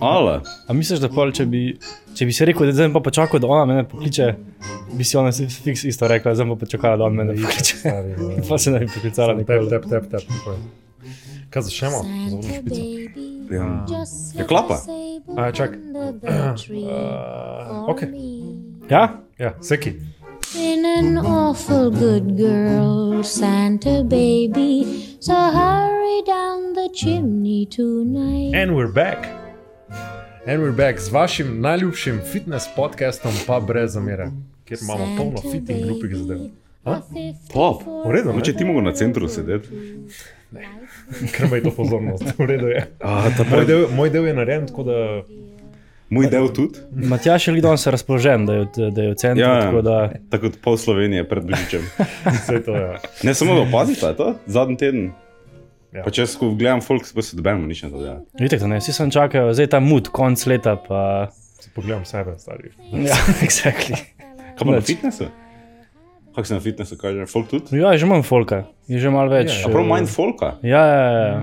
Ale, A misliš, da pol, če bi, če bi si rekel, da zdaj pa počakal, da ona me pokliče, bi si ona si fiks isto rekla, zdaj pa počakala, da on me pokliče. Pa se ne bi poklicala Tep, nikoli. tep, tep, tep. je. Kaj začnemo? Z ono špico. ja. je klapa. A, čak. Uh, ok, Ja? ja, seki. Been an awful good girl, Santa baby. So hurry down the chimney tonight. And we're back. And we're back z vašim najljubšim fitness podcastom, pa brez zamere, kjer imamo polno fit in glupih zadev. Top. V redu, če ne? ti mogo na centru sedeti. Ker me je to pozornost, v redu je. A, Moj del, moj del je narejen, tako da moj del tudi. Matjaš je danes razpoložen, da je, v- da je v centru, Ja, ja. tako da tako kot pol Slovenije pred Božičem. to je. Ne samo da opazite, je to zadnji teden. Ja. Pa če jaz gledam folk, se dobimo nič ne da. vidite, da ne, vsi sem čakal, zdaj je ta mud, konc leta pa. Si pogledam sebe, stari. Ja, exactly. Kaj pa na fitnessu? Kako se na fitnessu kaže? Folk tudi? Ja, je že manj folka, je že malo več. Ja, A prav manj folka? Ja, ja, ja.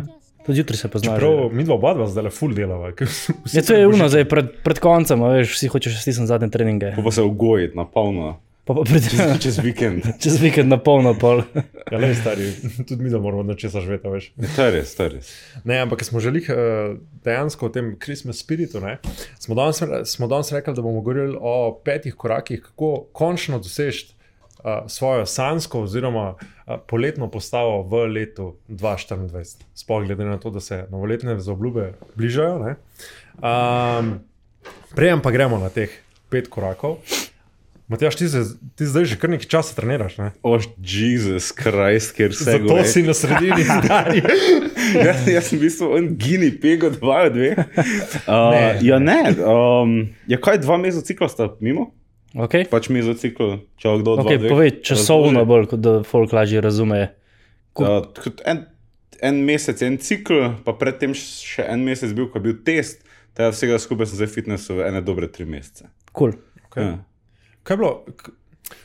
Tudi jutri se poznaš. Prav, mi dva oba dva zdaj le full delava. Ja, to je uno, zdaj pred, pred koncem, a veš, vsi hočeš stisniti zadnje treninge. Pa pa se ugojiti na polno. Pa pa prideš Čez vikend. čez vikend na polno pol. Ja, le stari, tudi mi da moramo od nečesa živeti, veš. To je res, to je res. Ne, ampak smo želeli uh, dejansko o tem Christmas spiritu, ne, smo, danes, smo danes rekli, da bomo govorili o petih korakih, kako končno doseči uh, svojo sansko oziroma uh, poletno postavo v letu 2024. Sploh glede na to, da se novoletne zaobljube bližajo. ne. Um, Prejem pa gremo na teh pet korakov. Matjaš, ti, se, ti zdaj že kar nekaj časa treniraš. Ne? O, Jezus Krist, ker se Zato si na sredini stari. jaz, jaz sem v bistvu en gini peg od dva, dve. Uh, Ne. ja, ne. Um, ja, kaj dva mezocikla sta mimo? Okay? Pač mezocikl, če kdo Okay, dva. povej časovno bolj, kot da folk lažje razume. Uh, kot en, en mesec, en cikl, pa predtem še en mesec bil, ko je bil test. Tega vsega skupaj sem zdaj v fitnessu ene dobre tri mesece. Cool. Okay. Ja. Kaj je bilo?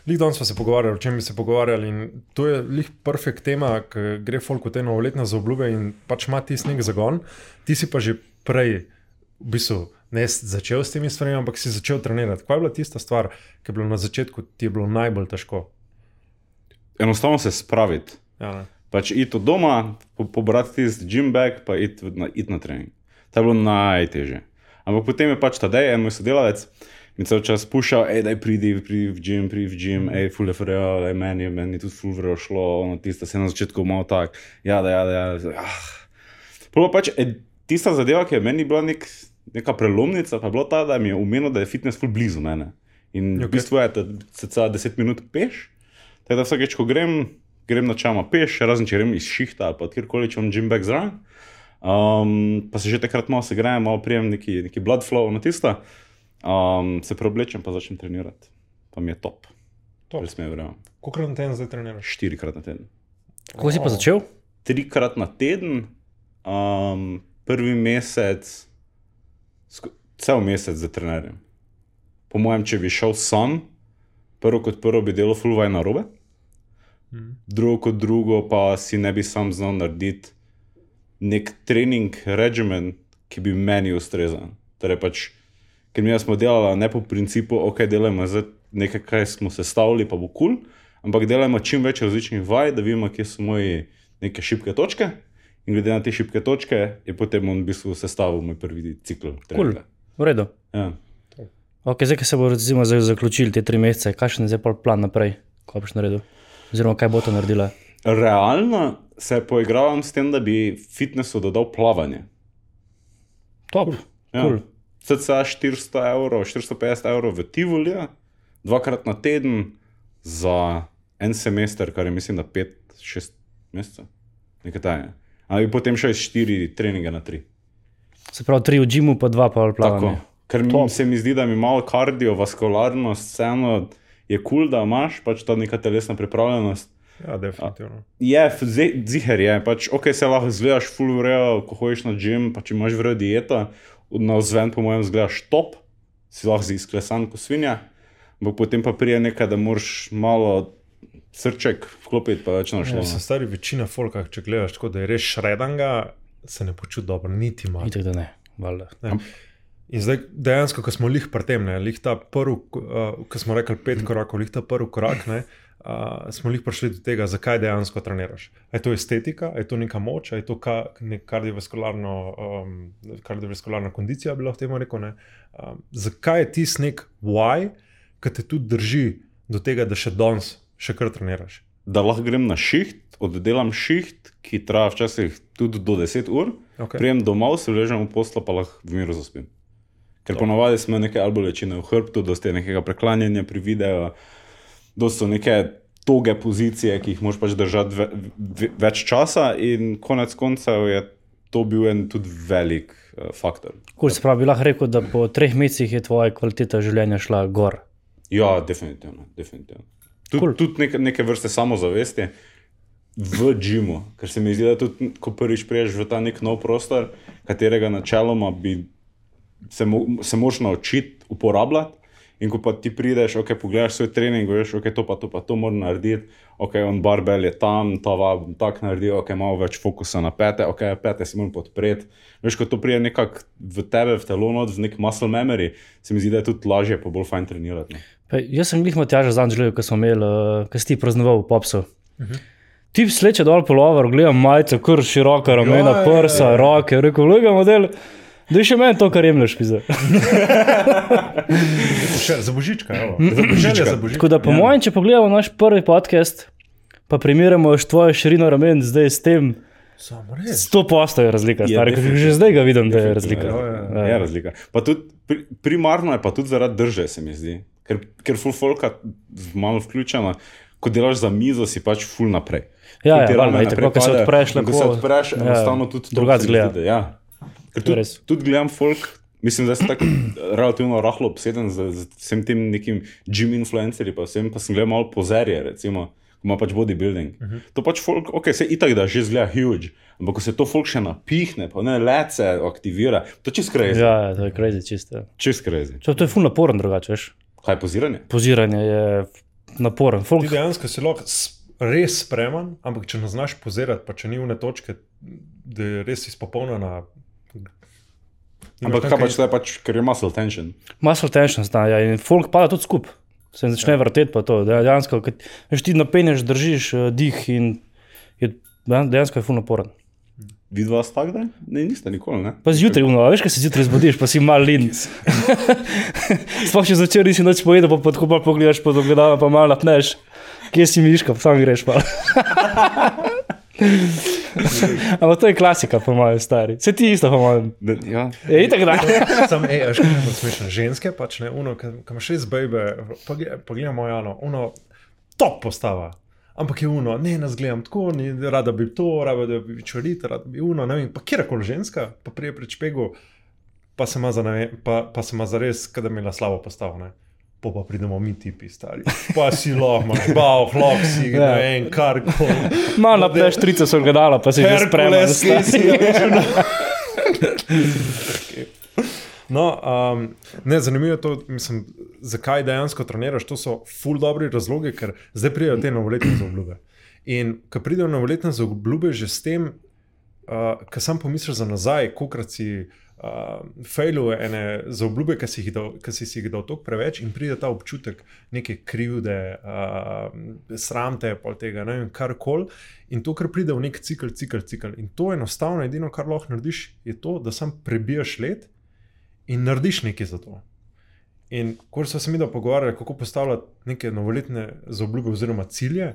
Lih danes smo se pogovarjali, o čem bi se pogovarjali. In to je lih perfekt tema, ki gre folk v te novoletne zaobljube in pač ima tisti nek zagon. Ti si pa že prej, v bistvu, ne začel s temi stvarmi, ampak si začel trenirati. Kaj je bila tista stvar, ki je bila na začetku ti je bilo najbolj težko? Enostavno se spraviti. Ja, ne. Pač iti od doma, po, pobrati tisti gym bag, pa iti na, it na trening. To je bilo najtežje. Ampak potem je pač ta dej, en moj sodelavec, mi cel čas pušal, hej, daj pridi, pridi v gym, pridi v gym, hej, ful je frejo, daj meni, je meni tudi ful vrejo šlo, ono tista se je na začetku malo tak, ja, da, ja, da, ja. Ah. Prvo pač, ed, tista zadeva, ki je meni bila nek, neka prelomnica, pa je bila ta, da mi je umenilo, da je fitness ful blizu mene. In v Ok. bistvu je, da se cela 10 minut peš, tako da vsakeč, ko grem, grem načeloma peš, razen če grem iz šihta ali pa kjerkoli, če imam gym bag zraven. Um, pa se že takrat malo segrejam, malo prijem neki, neki blood flow na tista, um, se preoblečem pa začnem trenirati. Pa mi je top. Res mi je verjamem. Koliko na teden zdaj treniraš? Štirikrat na teden. Kako si pa začel? Trikrat na teden, um, prvi mesec, cel mesec za trenerjem. Po mojem, če bi šel sam, prvo kot prvo bi delal fulvaj na robe, Mhm. drugo kot drugo pa si ne bi sam znal narediti nek trening regimen, ki bi meni ustrezal. Torej pač, ker mi smo delali ne po principu, ok, delajmo zdaj nekaj, kar smo sestavili, pa bo kul, cool, ampak delajmo čim več različnih vaj, da vidimo, kje so moje neke šibke točke. In glede na te šibke točke, je potem on v bistvu sestavil moj prvi cikl. Cool. treninga. V redu. Ja. Okay, zdaj, ko se bo recimo zaključili te tri mesece, kakšen je zdaj plan naprej, ko boš naredil? Oziroma, kaj bo to naredila? Realno se poigravam s tem, da bi fitnessu dodal plavanje. Top. Ja. Cool. CCA 400 evrov, 450 evrov v Tivoli, dvakrat na teden za en semester, kar je mislim, da 5-6 mesecev. Nekaj tajne. Ali potem še iz 4 treninge na 3. Se pravi, tri v džimu, pa dva pa Tako. plavanje. Ker mi, Top. se mi zdi, da mi malo kardiovaskularnost, vseeno je kul, cool, da imaš pač ta neka telesna pripravljenost. Ja, definitivno. Je, ziher je, pač, ok, se lahko zgledaš full vrejo, ko hojiš na gym, pa če imaš vrejo dieta, na vzven po mojem zgledaš top, si lahko izklesan kot svinja, ampak potem pa prije nekaj, da moraš malo srček vklopiti, pa več Ja, našlo. se stari večina folka, če gledaš tako, da je res šredanga, se ne počuti dobro, niti malo. Itek, da ne. valjda. In zdaj dejansko, ko smo lih pri tem, ne, lih ta prvi, uh, ko smo rekli pet korakov, lih ta prvi korak, ne, uh, smo lih prišli do tega, zakaj dejansko treniraš. Je to estetika, je to neka moč, je to ka, kardiovaskularno, um, kardiovaskularna kondicija, bi lahko temu rekel. Ne. Um, zakaj je tisti nek why, ki te tudi drži do tega, da še danes še kar treniraš? Da lahko grem na šiht, oddelam šiht, ki traja včasih tudi do 10 ur, Okay. prijem domov, se ležem v poslo, pa lahko v miru zaspim. Ker ponavadi smo neke ali bolečine v hrbtu, dosti nekega preklanjanja pri videu, dosti so neke toge pozicije, ki jih moraš pač držati ve, ve, več časa, in konec koncev je to bil en tudi velik uh, faktor. Kul se pravi, lahko rekel, da po treh mesecih je tvoja kvaliteta življenja šla gor. Ja, definitivno. definitivno. Tud, Cool. Tudi neke, neke vrste samozavesti v džimu, ker se mi zdi, da tudi, ko prvič priješ v ta nek nov prostor, katerega načeloma bi se, mo se moraš naučiti uporabljati. In ko pa ti prideš, ok, pogledaš svoj trening, veš, ok, to pa to, pa to moram narediti, ok, on barbel je tam, ta va tak naredi, ok, malo več fokusa na pete, ok, pete si moram podpreti. Veš, ko to pride nekako v tebe, v telo, not, v nek muscle memory, se mi zdi, da je tudi lažje, pa bolj fajn trenirati. no. Ne? Pa, jaz sem jih Matjaža zadnjič gledal, ko smo imeli, uh, ko si ti praznoval v popsu. Uh -huh. Ti sleče dol polover, gledam majico, kar široka ramena, Ja, ja, prsa, roke, rekel, lega model. Da je še meni to, kar jemliš, pizda. Še za božička, evo. za božička. Za božička. Tako da, po ja. mojem, če pogledamo naš prvi podcast, pa primerjamo še tvojo širino ramen zdaj s tem, sto posto je razlika, Je, stari, že zdaj ga vidim, da je razlika. Ja, ja, Je razlika. Pa tudi pri, primarno je pa tudi zaradi drže, se mi zdi. Ker, ker full folka, malo vključena, ko delaš za mizo, si pač full naprej. Ja, ja, Ti valjda, rame itak, naprej ko se padejo. odpreš In Ko lepo. se odpreš, Ja, enostavno tudi to drugače se mi gleda. zdi, da- Ja. Ker To je tudi, res. tudi gledam folk, mislim, da sem tako relativno rahlo obseden z, z vsem tem nekim gym influencerji, pa vsem pa sem gledal malo pozerje, recimo. ko Ima pač bodybuilding. Uh -huh. To pač folk, ok, se itak da že zgleda huge, ampak ko se to folk še napihne, pa ne lece aktivira, to je čist crazy. Ja. Ja, to je crazy čisto. Čist crazy. To, to je ful naporen drugače, veš. Kaj je poziranje? Poziranje je naporen. Folk, Ti dejansko si lahko res spreman, ampak če ne znaš pozirati, pa če ni une točke, da je res izpopolnjena. Ampak kaj pač je pač, ker je muscle tension. muscle tension zna, ja, in folk pada tudi skup. Se začne ja. vrteti pa to. Dejansko, kad, veš, ti napenješ, držiš uh, dih in je, dejan- dejansko je ful naporen. Vidva sta tak, da? Ne, niste nikoli, ne? Pa zjutraj, uno, a veš, kaj se zjutraj zbudiš, pa si mal lin. Sploh če zvečer nisi noč pojedel, pa tako pa pogledaš pod ogledalo, pa malo napneš. Kje si miška, sam greš pa. Ampak to je klasika, po mojem stari. Se ti isto, po mojem. Ja. Je itak da. Sam, ej, veš, kaj smešno. Ženske pač ne, uno, ki imaš res bebe, pogledamo Jano, uno, top postava. Ampak je uno, ne, nas gledam tako, ni, rada bi to, rada bi čorita, rada bi uno, ne vem, pa kjerkoli ženska, pa prije pred špegu, pa se ima za, ne, pa, pa se ima za res, kada mi je slabo postavo, ne. Po pa pridemo mi tipi, stari. Pa si lahko, imaš bav, lahko si, ne Ja. vem, kar koli. Malo napneš trice so gledala, pa si že. Herkules, ki si ga No, um, ne, zanimivo je to, mislim, zakaj dejansko treniraš. To so ful dobri razlogi, ker zdaj pridejo te novoletne zaobljube. In ko pridejo novoletne zaobljube, že s tem, uh, ko sam pomisliš za nazaj, kolikrat si uh, failil ene zaobljube, ki si jih dal, si si jih dal toliko preveč, in pride ta občutek neke krivde, uh, sramte, pol tega, ne vem, karkoli. In to, kar pride v nek cikl, cikl, cikl. In to enostavno, edino, kar lahko narediš, je to, da sam prebijaš let in narediš nekaj za to. In ko smo se mi da pogovarjali, kako postavljati neke novoletne zaobljube oziroma cilje,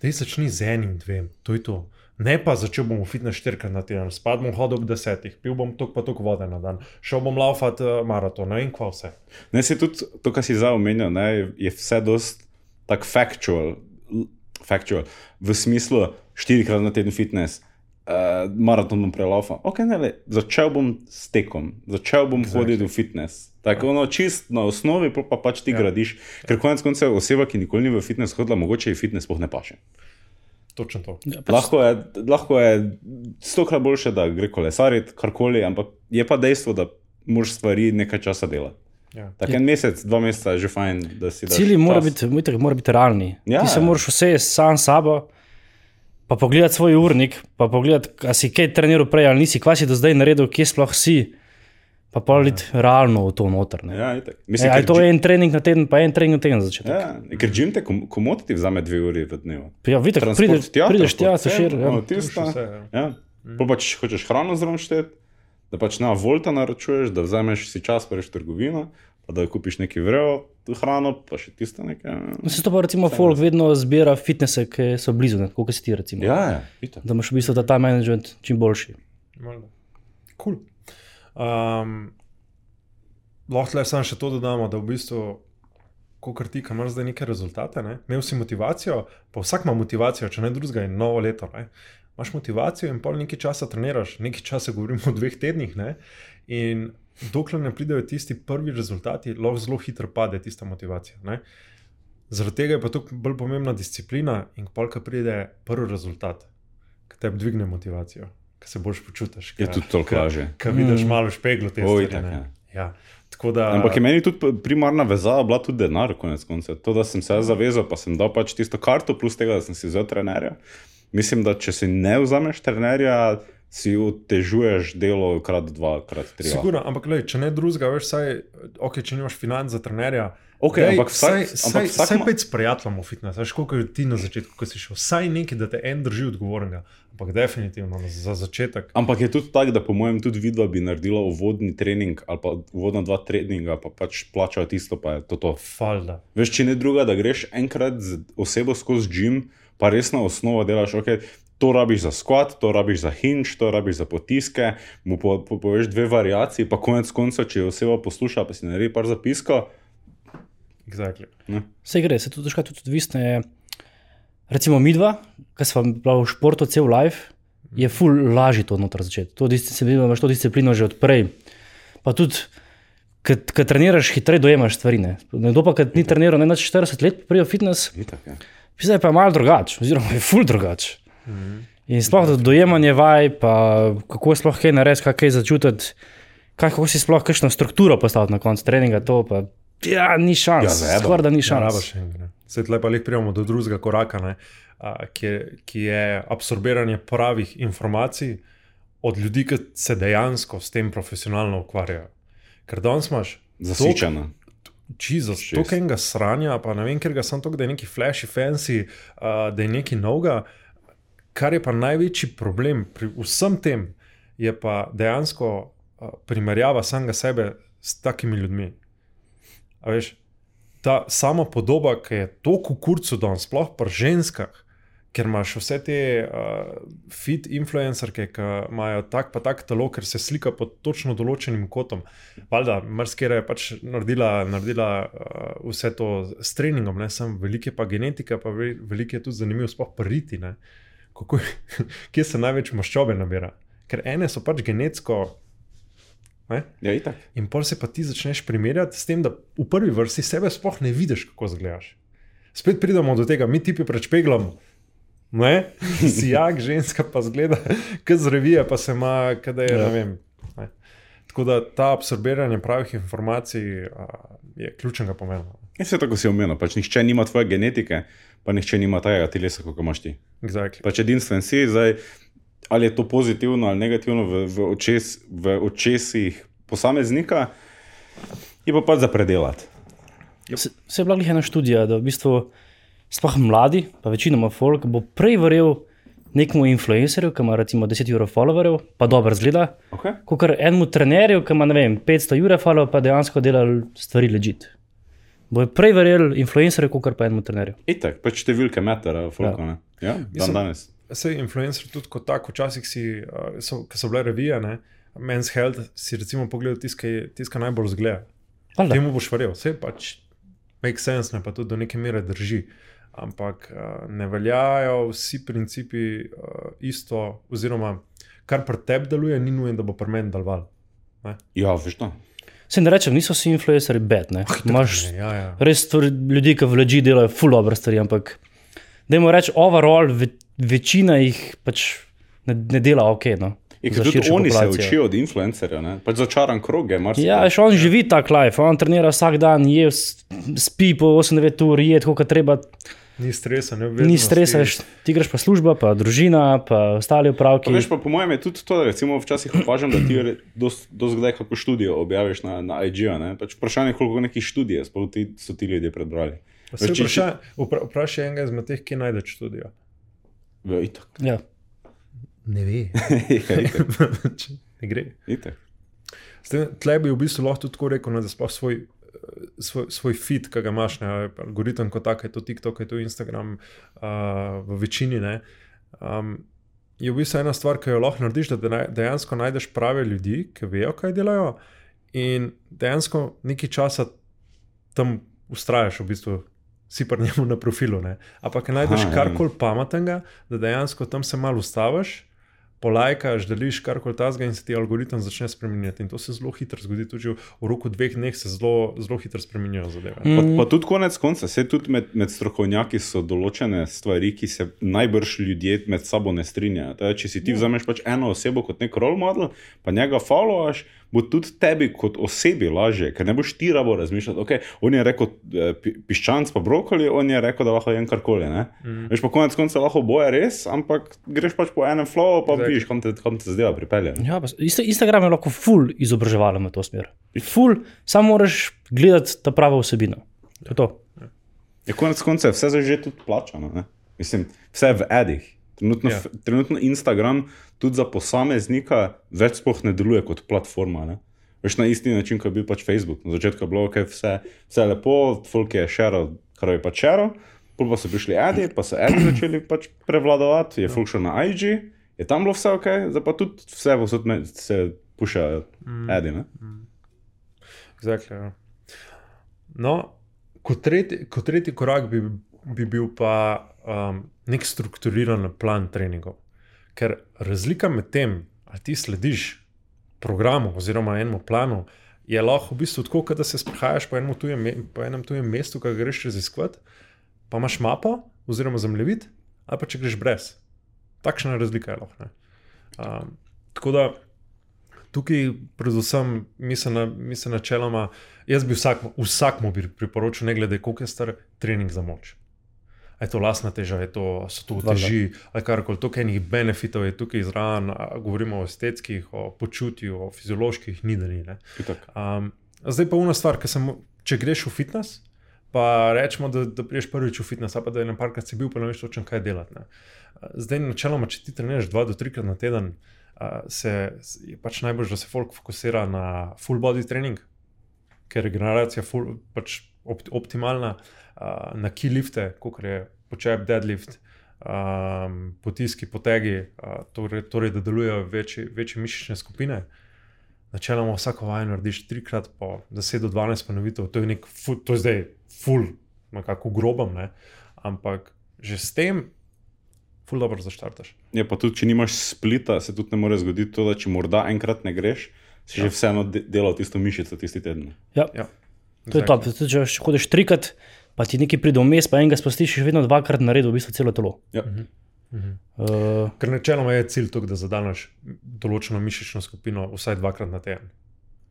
da jih začni z enim, dvem, to je to. Ne pa začel bom fitness štirikrat na teden, spad bom hodil ob desetih, pil bom tok pa tok vode na dan, šel bom laufat uh, maraton, ne vem kva vse. Ne, se tudi to, kar si zdaj omenil, ne, je vse dost tako factual, factual, v smislu štirikrat na teden fitness. Uh, maraton bom prelaufen. Okay, ne, le, začel bom s tekom, začel bom exactly. hoditi v fitness. Tako ono čist na osnovi, pa pač ti ja. gradiš. Ker konec koncev oseba, ki nikoli ni v fitness hodila, mogoče ji fitness sploh ne paše. Točno to. Ja, pač, Lahko je, lahko je stokrat boljše, da gre kolesariti, karkoli, ampak je pa dejstvo, da moraš stvari nekaj časa delati. Ja. Tako en mesec, dva meseca je že fajn, da si daš Cilji mora biti, itak mora biti realni. Ja, Ti se ja. moraš vse sam sabo pa pogledati svoj urnik, pa pogledati, a si kaj treniral prej ali nisi, kva si do zdaj naredil, kje sploh si, pa pa biti realno v to noter. ne. Ja, itak. E, Mislim, je ker to gym- en trening na teden, pa en trening na teden za začetek. Ja, ker gym te kom- komoti ti vzame dve uri v dnevu. Ja, vidite, Transport prideš, tja, prideš tja, se sem, širi. Ja. no, tista, vse, ja. ja. Pol pa če hočeš hrano zraven šteti, da pač na volta naročuješ, da vzameš si čas, prejš trgovino, pa da kupiš neki vrejo hrano, pa še tisto nekaj. No, Se to pa recimo folk vedno zbira fitnese, ki so blizu, ne, kot si ti recimo. Ja, ja, itak. Da imaš v bistvu ta time management čim boljši. Cool. Um, lahko le samo še to dodamo, da v bistvu, ko ti imaš zdaj neke rezultate, ne? imel si motivacijo, pa vsak ima motivacijo, če ne drugega, in novo leto. Ne? Imaš motivacijo in pol nekaj časa treniraš, nekaj časa govorimo o dveh tednih. Ne? In dokler ne pridejo tisti prvi rezultati, lahko zelo hitro pade tista motivacija. Ne? Zaradi tega je pa tukaj bolj pomembna disciplina in pol, ko pride prvi rezultat, ki te dvigne motivacijo, ki se boljš počutiš. Je ke- tudi toliko lažje. Ko vidiš malo špeglo te Oj, stvari. tak, ja. Ja. Tako da, Ampak je meni tudi primarna vezava bila tudi denar, konec koncev. To, da sem se jaz zavezal, pa sem dal pač tisto karto, plus tega, da sem si vzel trenerja. Mislim, da če si ne vzameš trenerja, si otežuješ delo krat dva, krat tri. Sigurno, ampak lej, če ne drugega, veš, saj, okay, če nimaš financ za trenerja. Okej, daj, ampak vsak- saj, ampak vsak saj ima- pet s prijateljem v fitness, veš, koliko je ti na začetku, ko si šel. Saj nekaj, da te en drži odgovornega, ampak definitivno za začetek. Ampak je tudi tako, da po mojem tudi vidva bi naredila uvodni trening ali pa uvodna dva treninga, pa pač plačajo tisto, pa je to to. Falda. Veš, če ne druga, da greš enkrat z osebo skozi gim, pa resna osnova delaš, ok. To rabiš za skvat, to rabiš za hinč, to rabiš za potiske, mu po, po, poveš dve variaciji, pa konec konca, če oseba posluša, pa si naredi par zapiskov. Exactly. Vse gre, se tudi, tudi odvisno je. Recimo mi dva, ki smo bila v športu cel life, je ful lažje to noter začeti. To disciplino, imaš to disciplino že odprej. Pa tudi, ko treniraš, hitreje dojemaš stvari. Ne. Nekdo pa, ki ni treniral ne na 40 let, prije fitness, Itak, ja. zdaj pa je malo drugače, oziroma je ful drugače. In sploh to dojemanje vaj, pa kako sploh kaj narediti, kaj začutiti, kako si sploh kakšno strukturo postaviti na koncu treninga, to pa ja, ni šans. Ja, zajebano. Skoraj da ni Ja, šans. enega. Sedaj tle pa leh prijemo do drugega koraka, ne, a, ki, je, ki je absorbiranje pravih informacij od ljudi, ki se dejansko s tem profesionalno ukvarjajo. Ker danes imaš Zasičena. Jezus, to enega sranja, pa ne vem, ker ga sem to, da je neki flashy, fancy, uh, da je neki novega. Kar je pa največji problem pri vsem tem, je pa dejansko uh, primerjava samega sebe s takimi ljudmi. A veš, ta sama podoba, ki je toliko kurcu dan, sploh pri ženskah, ker imaš vse te uh, fit influencerke, ki imajo tak pa tak telo, ker se slika pod točno določenim kotom. Valjda, marsikera je pač naredila, naredila uh, vse to s treningom, ne samo velike pa genetika, pa ve- veliko je tudi zanimivo, sploh priti. Ne? Kako, kje se največ maščobe nabira? Ker ene so pač genetsko. Ja, itak. In pol se pa ti začneš primerjati s tem, da v prvi vrsti sebe sploh ne vidiš, kako izgledaš. Spet pridemo do tega, mi tipi pred špeglom. Ne, si jak, ženska pa zgleda, kot z revije, pa se ima, kada je, ja. Ja. ne vem. Ne. Tako da ta absorbiranje pravih informacij a, je ključnega pomena. Je se tako si omenil, pač nihče nima tvoje genetike, pa nihče nima tega telesa, kot ga imaš ti. Exactly. Pač edinstven si, zdaj, ali je to pozitivno ali negativno v, v, očes, v očesih posameznika, je pa pač za predelati. Se, se je bila ena študija, da v bistvu sploh mladi, pa večinoma folk, bo prej verjel nekemu influencerju, ki ima recimo 10 ur followerjev, pa dobro zgleda, Okay? kot enemu trenerju, ki ima vem, 500 ur followerjev, pa dejansko dela stvari ležit. Bojo prej verjeli influencerju, kot pa enemu trenerju. Itak, pač številke metara, folko, Ja. ne. Ja, dan danes. Vse influencer tudi kot tako, včasih si, uh, so, ko so bile revije, ne, Men's Health, si recimo pogledal tiskaj, tiskaj najbolj zgleda. Temu boš verjel, vse pač make sense, ne pa tudi do neke mere drži. Ampak uh, ne veljajo vsi principi uh, isto, oziroma kar pri tebi deluje, ni nujno, da bo pri meni deloval. Ja, veš to. Se ne rečem, niso vsi influencerji bed. ne. Imaš Ja, ja. res stvari, ljudi, ki v leži delajo ful dobre stvari, ampak dajmo reči, overall, ve, večina jih pač ne, ne dela ok. No, In ker tudi oni se populacijo. učijo od influencerjev, ne? pač začaran krog je, mar Ja, še on živi tak life, on trenira vsak dan, je, spi po 8-9 ur, je tako, kot treba. Ni stresa, ne Ni stresa, veš, ti greš pa služba, pa družina, pa ostali Pa opravki. veš, pa po mojem je tudi to, da recimo včasih opažam, da ti dost, dost kdaj kako študijo objaviš na, na IG-ju. ne. Pač vprašanje je, koliko nekih študij je, so ti ljudje prebrali. Veš, vprašaj, vpra, vprašaj enega izmed teh, ki najdeš študijo. Ja, itak. Ja. Ne ve. Ja, itak, ne gre. itak. Tem, tle bi v bistvu lahko tudi tako rekel, ne, da sploh svoj, svoj, svoj feed, ki ga imaš, ne, algoritem kot tak, je to TikTok, je to Instagram, uh, v večini. Ne, um, je v bistvu ena stvar, ki jo lahko narediš, da dejansko najdeš prave ljudi, ki vejo, kaj delajo, in dejansko nekaj časa tam ustrajaš, v bistvu si pa njemu na profilu. Ne. Ampak najdeš Aha, ja. karkoli pametnega, da dejansko tam se malo ustaviš polajkaš, deliš karkoli tasga in se ti algoritem začne spremenjati. In to se zelo hitro zgodi, tudi že v roku dveh dneh se zelo, zelo hitro spremenjajo zadeve. Pa, pa tudi konec konca, se tudi med, med strokovnjaki so določene stvari, ki se najbrž ljudje med sabo ne strinjajo. Teda, če si ti vzameš pač eno osebo kot nek role model, pa njega followers, bo tudi tebi kot osebi lažje, ker ne boš ti rabo razmišljati. Okay, on je rekel eh, pi- piščanc, pa brokoli, on je rekel, da lahko jem karkoli. Mm. Veš pa konec konca lahko boje res, ampak greš pač po enem flowu, pa vidiš, kam te, kam te zdaj pripelje. ne. Ja, pa Insta- Instagram je lahko full izobraževalen v to smer. Full, samo moraš gledati ta pravo vsebino. To je to. Je konec koncev vse zdaj že tudi plačano. Ne? Mislim, vse je v edih. Trenutno, Ja. ja. trenutno Instagram tudi za posameznika več sploh ne deluje kot platforma. Ne? Veš na isti način, kot je bil pač Facebook. Na začetku je bilo okay, vse, vse lepo, folk je šeral, kar je pač šeral, pol pa so prišli edi, pa so edi začeli pač prevladovati, je folk šel na IG, je tam bilo vse ok, zdaj pa tudi vse posod se pušajo edi. Ne? Exactly, ja. No, kot tretji, kot tretji korak bi, bi bil pa um, nek strukturiran plan treningov. Ker razlika med tem, ali ti slediš programu oziroma enemu planu, je lahko v bistvu tako, da se sprehajaš po tujem, po enem tujem mestu, ki ga greš raziskovati, pa imaš mapo oziroma zemljevid, ali pa če greš brez. Takšna razlika je lahko. Um, tako da tukaj, predvsem, mislim, na, mislim načeloma, jaz bi vsak, vsakmu bi priporočil, ne glede koliko je star, trening za moč. A je to lastna teža, to, so to Valjda. teži, ali karkoli, toliko enih benefitov je tukaj zraven, a govorimo o estetskih, o počutju, o fizioloških, ni da ni. Um, zdaj pa una stvar, ki sem, če greš v fitness, pa rečemo, da, da priješ prvič v fitness, pa da je na parkrat si bil, pa ne veš točno kaj delati. Ne. Zdaj, načeloma, če ti treniraš dva do trikrat na teden, uh, se, je pač najbolj, da se folk fokusira na full body trening, ker je regeneracija full, pač opt, optimalna, uh, na key lifte, kot je počep, deadlift. Um, potiski, potegi, uh, torej, torej, da delujejo večje, večje mišične skupine. Načeloma vsako vajo narediš trikrat po 10 do 12 ponovitev, to je, nek, fu- to je zdaj full, nekako grobam, ne? ampak že s tem, full dobro zaštartaš. Je pa tudi, če nimaš splita, se tudi ne more zgoditi to, da če morda enkrat ne greš, si ja. že vseeno de delal tisto mišico tisti teden. Ja, Ja, to je to. Tudi, če hodiš trikrat, pa ti nekaj pride vmes, pa enega spustiš, še vedno dvakrat naredil v bistvu celo telo. Ja. Mhm. Uh, Ker načeloma je cilj to, da zadaneš določeno mišično skupino vsaj dvakrat na teden.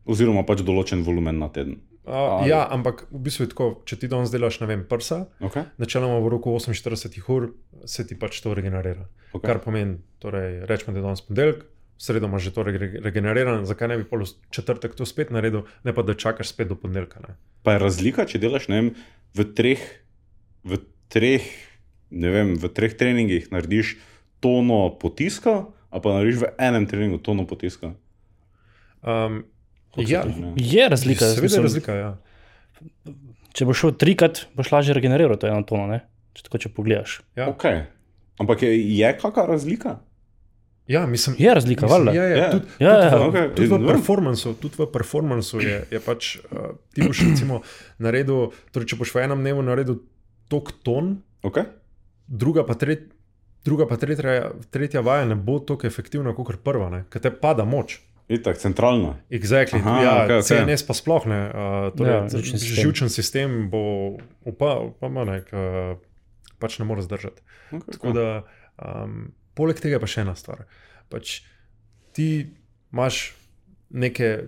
Oziroma pač določen volumen na teden. Uh, Ali- ja, ampak v bistvu je tako, če ti danes delaš, ne vem, prsa, Okay? načeloma v roku 48 ur se ti pač to regenerira. Okay. Kar pomeni, torej, rečemo, da je danes ponedeljek, sredo imaš že to rege- regenerirano, zakaj ne bi pol četrtek to spet naredil, ne pa da čakaš spet do ponedeljka. Ne? Pa je razlika, če delaš ne vem, v treh, v treh, ne vem, v treh treningih narediš tono potiska, a pa narediš v enem treningu tono potiska. Um, ja, to je razlika. seveda je razlika. Ja. Če boš šel trikrat, boš lažje regeneriral to eno tono, ne? če tako če pogledaš. Ja. Okay. Ampak je, je kakšna razlika? Ja, mislim, Je razlika, mislim, valjda. je, je, Ja. tudi, Ja, tudi, ja. v, Okej, tudi v dobro. performancu, tudi v performancu je, je pač, uh, ti boš recimo naredil, torej če boš v enem dnevu naredil tok ton, Okay? druga pa, tret, druga pa tretja, tretja vaja ne bo tako efektivna kot prva, ne? ker te pada moč. Itak, centralna. Exactly. Aha, ja, okej, okej. CNS pa sploh ne. Uh, torej, Ja, ja, živčni sistem. živčen sistem bo upal, pa ne, uh, pač ne more zdržati. Okay, Tako da, um, poleg tega pa še ena stvar. Pač ti imaš neke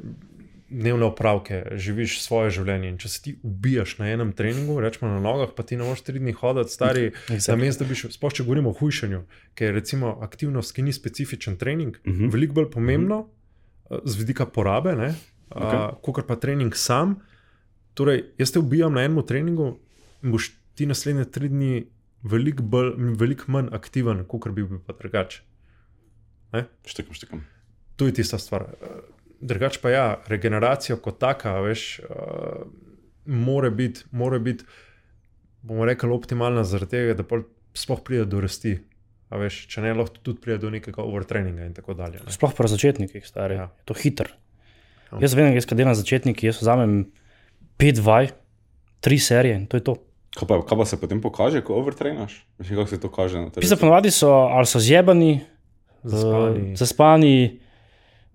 dnevne opravke, živiš svoje življenje. In če se ti ubijaš na enem treningu, rečemo na nogah, pa ti ne moreš tri dni hoditi, stari, Exactly. na mestu, da bi šel, sploh če govorimo o hujšanju, ker je recimo aktivnost, ki ni specifičen trening, uh Mhm. -huh. veliko bolj pomembno uh, z vidika porabe, ne, Okej. uh, kot pa trening sam. Torej, jaz te ubijam na enem treningu in boš ti naslednje tri dni veliko velik manj aktiven, kot bi bil pa drugače. Štekam, štekam. To je tista stvar. Eh, Drugač pa ja, regeneracija kot taka, veš, uh, mora biti, mora biti, bomo rekli, optimalna zaradi tega, da pol sploh pride do rasti. A veš, če ne, lahko tudi pride do nekega overtraininga in tako dalje. Ne. Sploh pri začetnikih, stari. Ja. Je to hiter. Ja. Jaz vem, jaz kadem na začetniki, jaz vzamem pet vaj, tri serije in to je to. Kaj pa, kaj pa se potem pokaže, ko overtrainaš? Veš, kako se to kaže na Pisa terenu? ponovadi so ali so zjebani, Zaspani, uh, zaspani.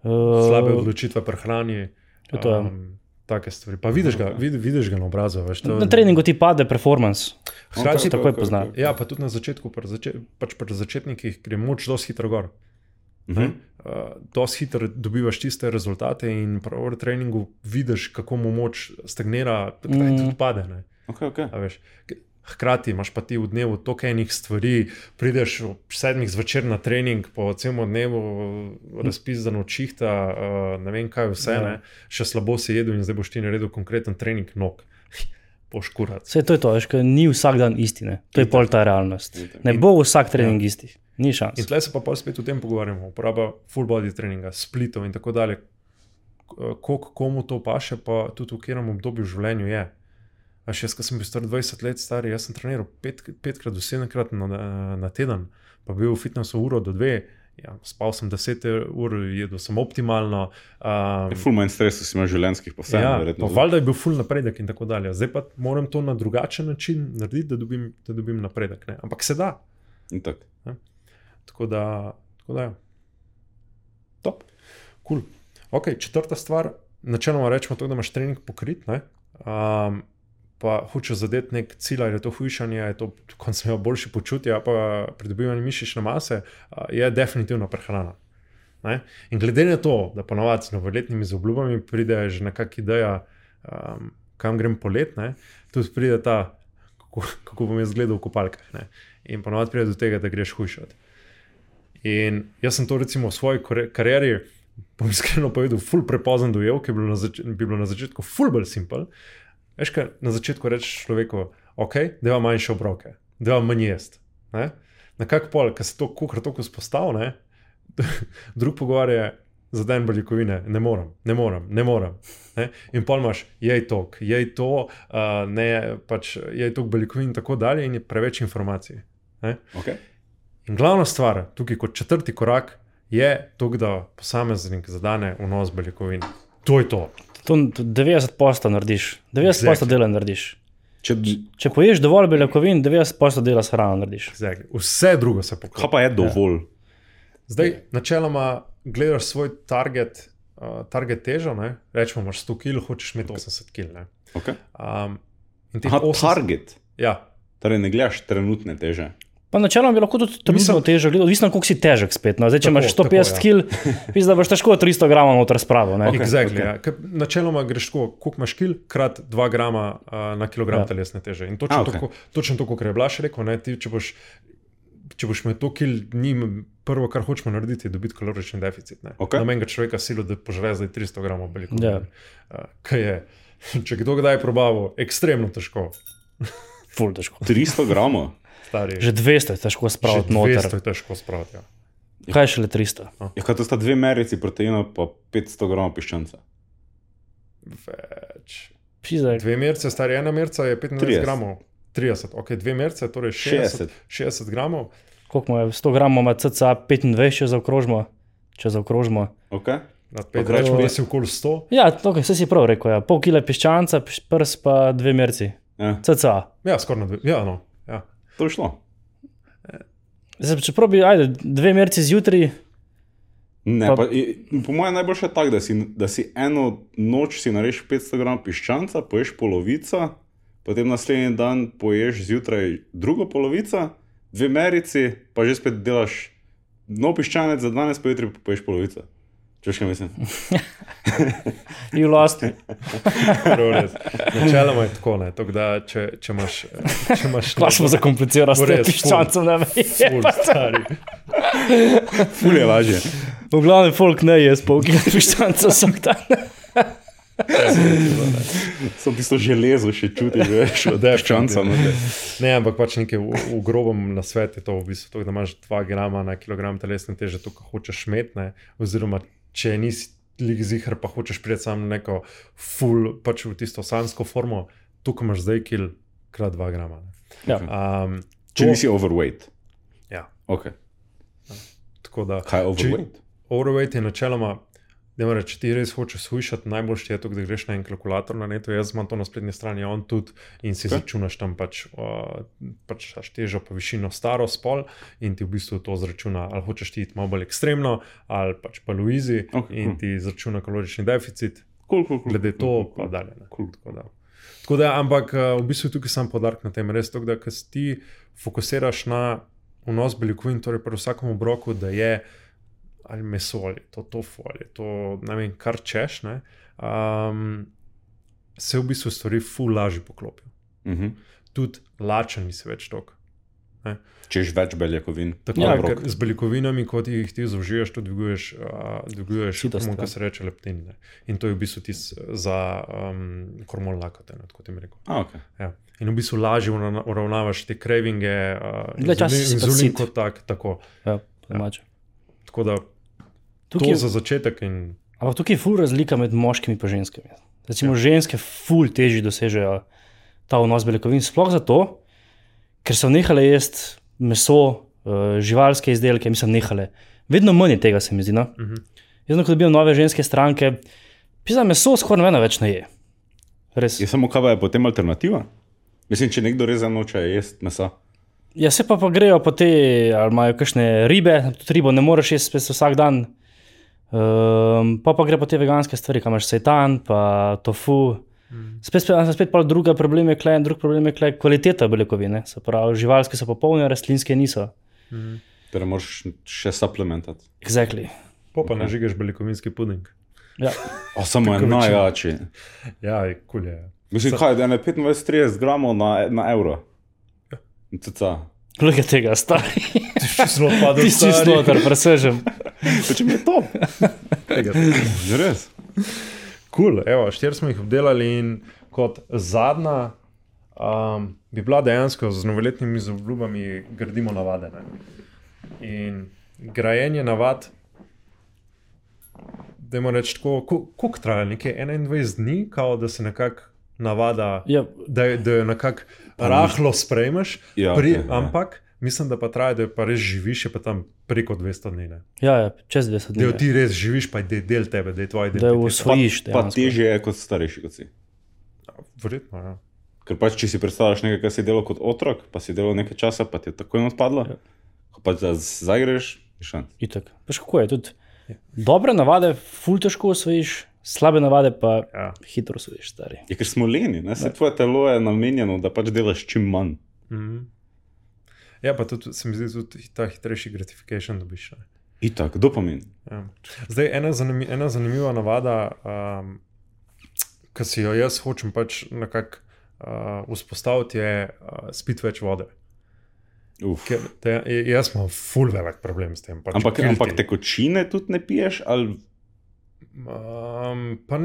Uh, slabe odločitve pri hrani. To je to, ja. Um, take stvari. Pa vidiš ga, vid, vidiš ga na obrazu. Veš, to, Na treningu ti pade performance. Hkrati To se takoj pozna. Ja, pa tudi na začetku, pri, zače, pač pri začetnikih gre moč dosti hitro gor. Mhm. Uh, dosti hitro dobivaš tiste rezultate, in pri overtrainingu vidiš, kako mu moč stagnira, Mm. mm. tudi pade. Ne? Okay, okay. A veš, K- Hkrati imaš pa ti v dnevu toliko enih stvari, prideš ob sedmih zvečer na trening, po celem dnevu razpisan od čihta, uh, ne vem kaj vse, Ja. ne? še slabo si jedel in zdaj boš ti naredil konkreten trening nog. Poškurac. Vse to je to, veš, ni vsak dan istine. To je pol ta realnost. Itak. Ne bo vsak trening isti. Ni šans. In tle se pa pol spet o tem pogovarjamo, uporaba full body treninga, splitov in tako dalje. K- Koliko komu to paše, pa tudi v katerem obdobju v življenju je. A še jaz, ko sem bil star 20 let star, jaz sem treniral pet, petkrat do sedemkrat na, na teden, pa bil v fitnessu uro do dve, ja, spal sem 10 ur, jedel sem optimalno. Um, Ful manj stresa si imaš življenjskih, pa vse. ja, verjetno. valjda je bil full napredek in tako dalje. Zdaj pa moram to na drugačen način narediti, da dobim, da dobim napredek. Ne? Ampak se da. Itak. Tako da, tako da ja. Top. Cool. Okay, četrta stvar, načeloma rečemo to, da imaš trening pokrit, ne? um, pa hočeš zadeti nek cilj, ali je to hujšanje, ali je to koncept boljše počutje, pa pridobivanje mišične mase, uh, je definitivno prehrana. Ne? In glede na to, da ponovadi z novoletnimi zaobljubami pride že nekakšna ideja, um, kam grem polet, ne? tudi pride ta, kako, kako bom jaz gledal v kopalkah. Ne? In ponovadi pride do tega, da greš hujšati. In jaz sem to recimo v svoji karieri, bom iskreno povedal, ful prepozen dojel, ki je bilo na, zač bi bilo na začetku ful bolj simpel. Veš, kaj na začetku rečeš človeku, ok, da ima manjše obroke, da ima manj jesti. Ne? Na kak pol, ker se to kukar tako spostavlja, drug pogovar je za dan beljakovine, ne morem, ne morem, ne morem. Ne? In pol imaš, jej tok, jej to, uh, ne, pač jej tok beljakovin in tako dalje, in je preveč informacij. Ne? Okay. In glavna stvar, tukaj kot četrti korak, je to, da posameznik zadane vnos beljakovin. To je to. To 90 posta narediš, 90 posta Exactly. dela narediš. Če, Če poješ dovolj beljakovin, 90 posta dela s hrano narediš. Exactly. Vse drugo se kaj pokaže. pa je dovolj? Zdaj, načeloma, gledaš svoj target, uh, target težo, ne? rečemo, imaš 100 kg, hočeš imeti 80 kg. ne. Okay. Um, Aha, 80 target. Ja, Torej, ne gledaš trenutne teže. Pa načeloma bi lahko tudi Mislim- težo gledal, odvisno koliko si težek spet. No. Zdaj, če Tako, imaš 150 tako, kg, pisa, da boš težko 300 gramov noter spravo. ne. Ok. exactly, okay. ja. Načeloma greš tako, koliko imaš kil, krat 2 grama uh, na kilogram Ja. ja. telesne teže. In točno, A, okay. to, točno to, kot je Blaž rekel, ne, ti, če boš. Če boš imel to kil, njim prvo, kar hočemo narediti, je dobiti kalorični deficit. Ne? Okej. Namen ga človeka silo, da požre zdaj 300 gramov beljakovin. Ja. Uh, kaj je, če kdo kdaj je probavo, ekstremno težko. Ful težko. 300 gramov. Stari, Že 200 je težko spraviti 200 noter. je težko spraviti. Ja. Kaj je šele 300? Ja, kaj to sta dve merici proteina, pa 500 gramov piščanca. Več. Pisa, Dve merce, stari ena merca je 25 30. gramov. 30, ok, dve merce, torej 60, 60. 60 gramov. koliko je 100 gramov, ima cca 25, če zaokrožimo. Če zaokrožimo. Okay? Na 5 Pa rečemo, da si okoli 100. Ja, okay, vse si prav rekel. Ja. Pol kile piščanca, piš- prs pa dve merci. Ja, Cca. Ja, skoraj na dve. Ja, no. To je šlo. Zdaj, Čeprav bi, ajde, dve merci zjutraj, Ne, Pa- pa, po mojem najboljše je tako, da si, da si eno noč si narediš 500 gramov piščanca, poješ polovico, potem naslednji dan poješ zjutraj drugo polovico, dve merici, pa že spet delaš nov piščanec za danes, pa jutri poješ polovico. Češ kaj mislim? You lost. me. Načeloma je tako, ne, tako da če, če imaš. Če imaš Pa smo zakomplicirali s tem ful. piščancem, ne vem. ful stari. Ful je lažje. V glavnem folk ne je spol kila piščanca vsak dan. Sem tisto železo še čutiš, veš, od deščanca. No, Ne, ampak pač nekaj v, v grobem na svet je to, v bistvu, to, da imaš 2 grama na kilogram telesne teže, to, kar hočeš metne, oziroma če nisi lik zihar, pa hočeš priti sam neko full, pač v tisto sansko formo, tukaj imaš zdaj kil krat 2 grama. Ne. Ja. Um, Če to- nisi overweight. Ja, Okay. tako da. Kaj je overweight? Overweight je načeloma, da moraš, če ti res hočeš slišati, najboljši je to, da greš na en kalkulator na netu. Jaz imam to na spletni strani, on tudi in si Ok. okay. začunaš tam pač, uh, pač težo, pa višino, staro spol in ti v bistvu to zračuna, ali hočeš ti iti malo bolj ekstremno, ali pač pa Luizi Ok, okay, in cool. ti zračuna kalorični deficit, Cool, cool, cool. glede to, cool, pa cool. dalje. ne. Cool. Tako da. Tako da, ampak uh, v bistvu tukaj sam podarek na tem, res to, da se ti fokusiraš na vnos beljakovin, torej pri vsakem obroku, da je ali meso ali to tofu ali to ne vem, kar češ, ne, um, se v bistvu stvari ful lažje poklopijo. Mhm. Tudi lačen nisi več tok. Češ več beljakovin. Tako Ja, ja, obrok. z beljakovinami, kot jih ti zaužiješ, tudi dviguješ, uh, dviguješ hormon, ja. ki se reče leptin. Ne. In to je v bistvu tis za um, hormon lakote, ne, ti mi rekel. A, okay. Ja. In v bistvu lažje uravna- uravnavaš te cravinge, uh, inzulin sit. kot tak. Tako, Ja, po domače. Tako da Tukaj, to je- za začetek in ampak tukaj je ful razlika med moškimi in ženskami. Recimo, ja. ženske ful težje dosežejo ta vnos beljakovin, sploh zato, ker so nehale jesti meso, uh, živalske izdelke, mislim, nehale. Vedno manj je tega, se mi zdi. No? Mhm. Jaz, ko dobivam nove ženske stranke, pisa meso skoraj nobena več ne je. Res. Je samo kava je potem alternativa? Mislim, če nekdo res noče jesti mesa. Ja, se pa, pa grejo po te, ali imajo kakšne ribe, tudi ribo ne moreš jesti vsak dan. Um, pa pa gre po te veganske stvari, kam imaš sejtan, pa tofu. Spet, spet, spet pa druga problem je klej, drug problem je klej kvaliteta beljakovine. Se pravi, živalske so popolne, rastlinske niso. Torej, moraš še supplementati. Exactly. po pa nažigaš beljakovinski puding. Ja. O, samo je večina. najjači. Ja, je kul je. Mislim, kaj, da je ne 25-30 gramov na, na evro. Cica. Je tega, stari? Zelo padel. Ti si slotar, presežem. Če mi je to? Je res. Kul, evo, štiri smo jih obdelali in kot zadnja um, bi bila dejansko z novoletnimi obljubami gradimo navade. Ne? In grajenje navad, da je reči tako, koliko traja, nekaj 21 dni, kao, da se nekako navada, Ja, da, da jo nekako rahlo sprejmeš, Ja, pri, okej, ja. ampak mislim, da pa traja, da pa res živiš, pa tam preko 200 dni. Ne? ja, ja, čez 20 Da jo dni. ti res živiš, pa je del- del tebe, da je tvoj del. Da jo usvojiš. Pa dejansko. težje je kot starejši kot si. Verjetno, ja. Ker pač, če si predstavljaš nekaj, kar si delal kot otrok, pa si delal nekaj časa, pa ti je takoj odpadlo. Ja. Ko pa zdaj zagreš, je šan. Itak. Veš, kako je tudi. Dobre navade, ful težko osvojiš, slabe navade pa Ja. hitro osvojiš, stari. Je, ker smo leni, ne? se tvoje telo je namenjeno, da pač delaš čim manj. Mhm. Ja, pa tudi se mi zdi, tudi ta hitrejši gratifikation dobiš. Ne? Itak, dopamin. Ja. Zdaj, ena, zanimi, ena zanimiva navada, um, ki si jo jaz hočem pač nekako uh, vzpostaviti, je uh, spiti več vode. Uf. Ker, te, jaz imam full velik problem s tem. Pač Ampak, ampak tekočine tudi ne piješ, ali Um, pa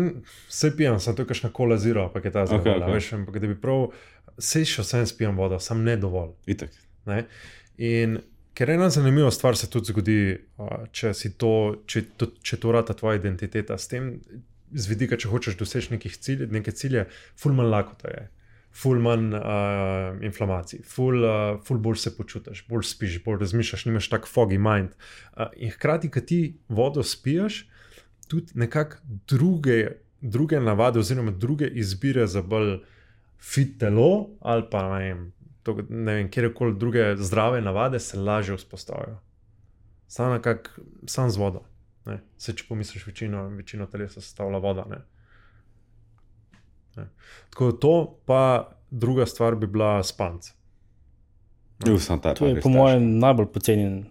vse pijem, sem to kakšna kola zero, pa je ta zelo. Okay, okay. Ampak da bi prav, vse še vsem spijem vodo, sam ne dovolj. itak. Ne? In ker ena zanimiva stvar se tudi zgodi, če, si to, če, to, če to rata tvoja identiteta, s tem z vidika, če hočeš doseči nekih cilj, neke cilje, ful manj lakota je. Ful manj uh, inflamacij, ful, uh, ful bolj se počutiš, bolj spiš, bolj razmišljaš, nimaš tako foggy mind. Uh, in hkrati, ko ti vodo spiješ, tudi nekako druge, druge navade, oziroma druge izbire za bolj fit telo, ali pa ne vem, to, ne vem kjerkoli druge zdrave navade se lažje vzpostavijo. Sam nekako, sam z vodo. Ne. Se če pomisliš, večino, večino telesa sestavlja voda. Ne. Ne. Tako da to, pa druga stvar bi bila spanc. Ta To je po mojem najbolj pocenjen.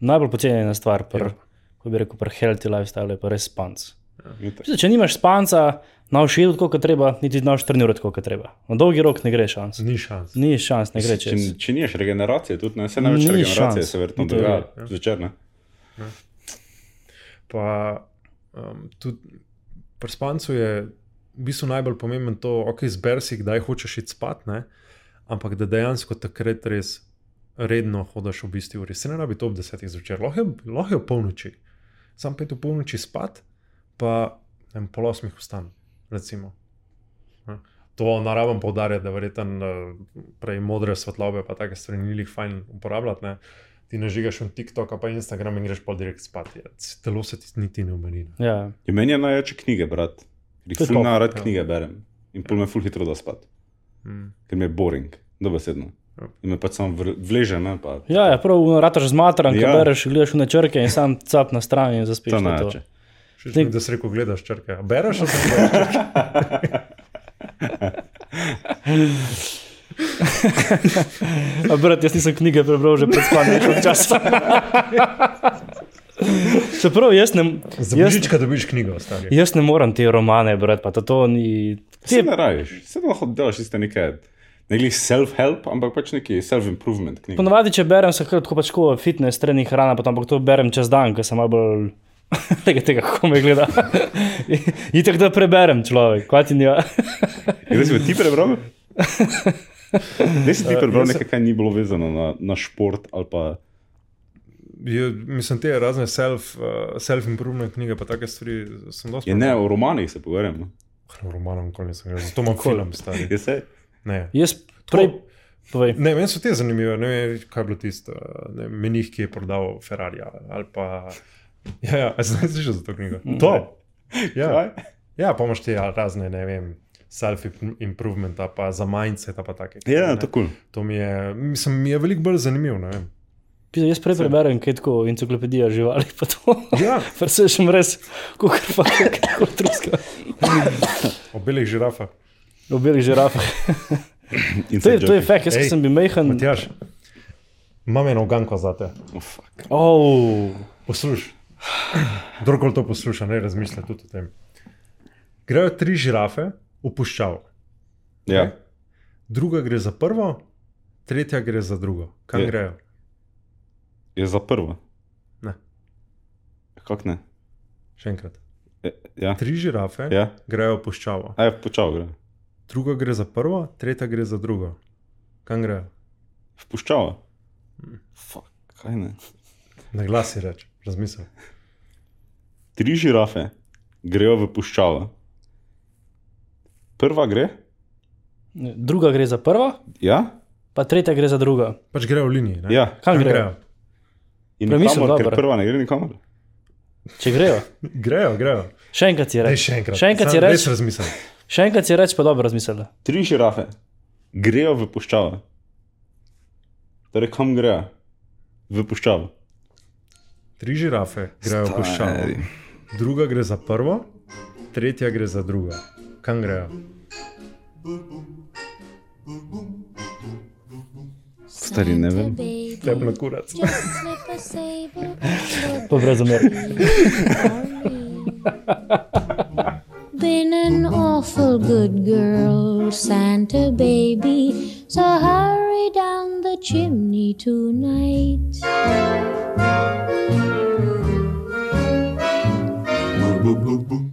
Najbolj pocenjena stvar pri Ja. Ko bi rekel, pri healthy lifestyle je pa res spanc. Itak. Zdaj, če nimaš spanca, naš jedeti, koliko treba, niti naš trenirati, koliko treba. Na dolgi rok ne gre šans. Ni šans. Ni šans, ne gre Če, čez. če nimaš regeneracije, tudi ne, se največ Ni regeneracije šans. se verjetno dogaja ja. zvečer. Ne? Pa um, tudi pri spancu je v bistvu najbolj pomemben to, ok, zber si, kdaj hočeš iti spat, ne? ampak da dejansko takrat res redno hodiš v bistvu uri. Se ne rabi to ob desetih zvečer, lahko je, lahko je ob polnoči. Sam pet v polnoči spat, pa vem, pol osmih vstan, recimo. To naravam poudarjati, da verjetno eh, prej modre svetlobe, pa take stvari ni jih fajn uporabljati. Ne. Ti ne žigaš v TikTok, pa Instagram in greš pa direkt spat. Ja, Telo se ti niti ne umeni. ne. Ja. Je meni je največ knjige brati, ker je jih ful narad ja. knjige berem in pol me ful hitro da spat, Mm. ker mi je boring, dobesedno. Ja. In me pač samo vleže, ne pa. Ja, ja, prav, rataš zmatran, ja. Ko bereš, gledaš v načrke in sam cap na strani in zaspiš. To to je to. Še nekaj, da si rekel, gledaš črke. A Bereš ali pa A, brat, jaz nisem knjige prebral že pred spanjem, že od časa. Čeprav jaz ne, za jaz, božička dobiš knjigo, stari. jaz ne morem te romane brati, pa to, to ni. Se Te, ne rajiš, se lahko delaš iste neke, ne glih self-help, ampak pač neki self-improvement knjige. ponovadi, če berem, se kar tako pač ko fitness, trening, hrana, pa ampak to berem čez dan, ker sem malo bolj. Tega, tega, kako me gleda. In tako da preberem človek, kaj ti ni. Kdaj si ti prebral? Si ti Eh, prebral jaz nekaj, kar ni bilo vezano na, na šport ali pa. Je, mislim, te razne self, uh, self-improvement knjige, pa take stvari sem dosti. Je ne, o romanih se pogovarjamo. O romanom nikoli nisem gledal, zato imam film, stari. Je se? Ne. Jaz prej. Povej. Ne, meni so te zanimive. Ne vem, kaj je bilo tisto. ne vem, Menih, ki je prodal Ferrari. Ali pa. Ja, ja, a si slišal za to knjigo? To. Ja, Kaj? ja pa imaš te razne, ne vem, self-improvement, pa za mindset, pa take. Ja, to kul. To mi je, mislim, mi je veliko bolj zanimivo. ne vem. Pisa, Jaz prej preberem kaj tako enciklopedijo živali, pa to. Ja, Pa se še res, kot pa kako truska. o belih V belih žirafah. To je, to je fakt, jaz Ej, sem bil mehen. Matjaš, imam eno ganko za te. Oh, Poslušaj, kdorkoli to posluša, ne razmišlja tudi o tem. Grejo tri žirafe v puščavo. Ja, Druga gre za prvo, tretja gre za drugo. Kam Je. grejo? je za prvo. Ne. Kako ne? Še enkrat. E, Ja, Tri žirafe ja. grejo v puščavo. Aj, počal gre. Druga gre za prvo, tretja gre za drugo. Kam grejo? Vpuščava. Fuck, kaj ne? Na glas si reč, razmisel. Tri žirafe grejo v puščavo. Prva gre, druga gre za prvo, ja, pa tretja gre za drugo. Pač grejo v liniji. Ne? ja. Kam grejo? In Premislil, ker prva ne gre nikamor. Če grejo. Grejo, grejo. Še enkrat si reči. še enkrat. Še enkrat si reči. Res razmisel. Še enkrat si reči, pa dobro razmisli. Tri žirafe grejo v puščavo. Torej, kam grejo? V puščavo. Tri žirafe grejo v puščavo. Stari. Druga gre za prvo, tretja gre za drugo. Kam grejo? Stari, ne vem. Teplo kurac. Zamer. Been an awful good girl, Santa baby. So hurry down the chimney tonight. Boop, boop, boop.